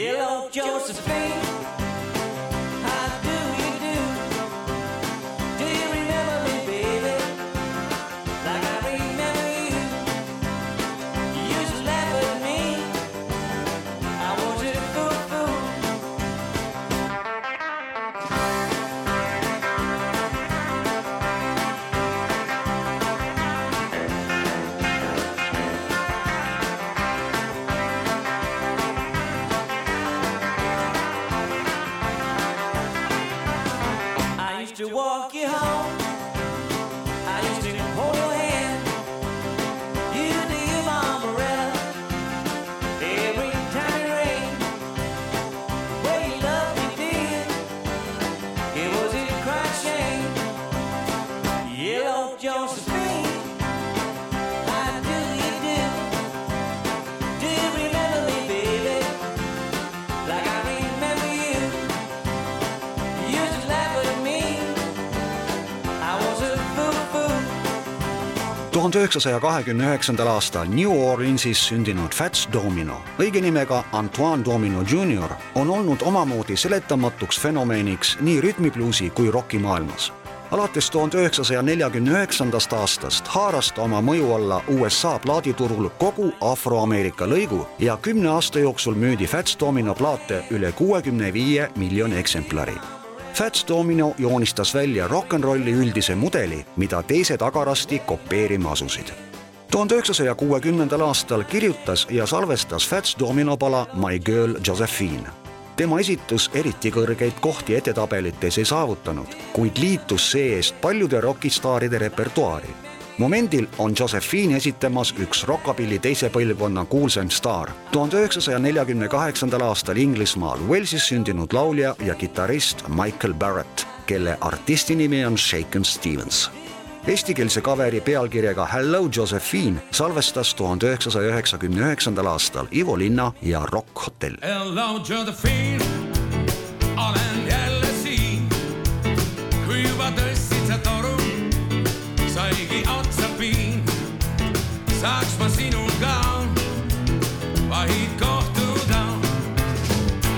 Yellow Josephine, to walk you home. Tuhande üheksasaja kahekümne üheksandal aastal New Orleansis sündinud Fats Domino, õige nimega Antoine Domino Jr, on olnud omamoodi seletamatuks fenomeniks nii rütmibluusi kui rokimaailmas. alates tuhande üheksasaja neljakümne üheksandast aastast haaras ta oma mõju alla USA plaaditurul kogu Afroameerika lõigu ja kümne aasta jooksul müüdi Fats Domino plaate üle kuuekümne viie miljoni eksemplari Fats Domino joonistas välja rock n rolli üldise mudeli, mida teised agarasti kopeerima asusid. tuhande üheksasaja kuuekümnendal aastal kirjutas ja salvestas Fats Domino pala My Girl Josephine. tema esitus eriti kõrgeid kohti edetabelites ei saavutanud, kuid liitus see-eest paljude rokistaaride repertuaari momendil on Josephine esitamas üks rockapilli teise põlvkonna kuulsaim staar. tuhande üheksasaja neljakümne kaheksandal aastal Inglismaal Walesis sündinud laulja ja kitarrist Michael Barrett, kelle artisti nimi on Shaken Stevens. Eestikeelse kaveri pealkirjaga Hello Josephine salvestas tuhande üheksasaja üheksakümne üheksandal aastal Ivo Linna ja Rock Hotell. Hello Josephine, olen saigi otsa piin. saaks ma sinuga vaid kohtuda.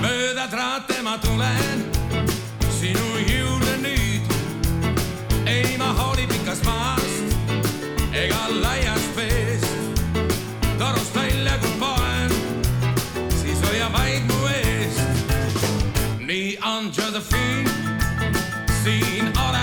mööda traate ma tulen sinu juurde nüüd. ei ma hooli pikast maast ega laiast veest. torust välja kui poen siis hoia vaid mu eest. nii on Josephine, siin olen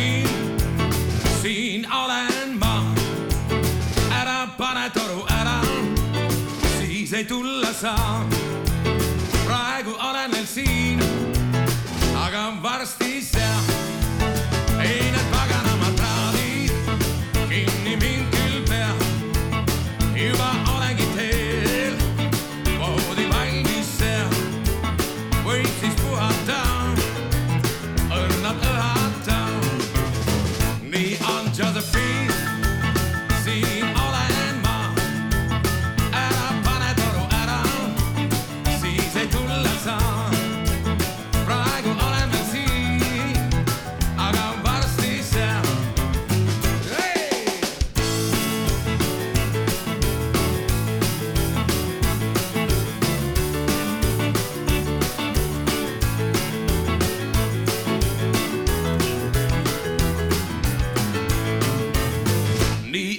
ei tulla saa.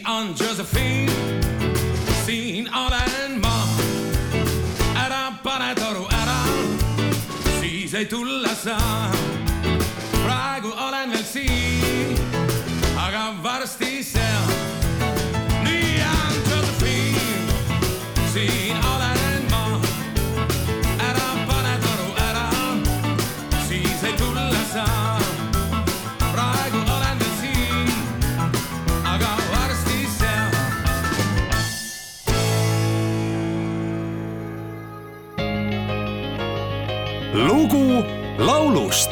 On Josephine, siin olen ma. ära pane toru ära, siis ei tulla saa. praegu olen veel siin, aga varsti seal. Lugu laulust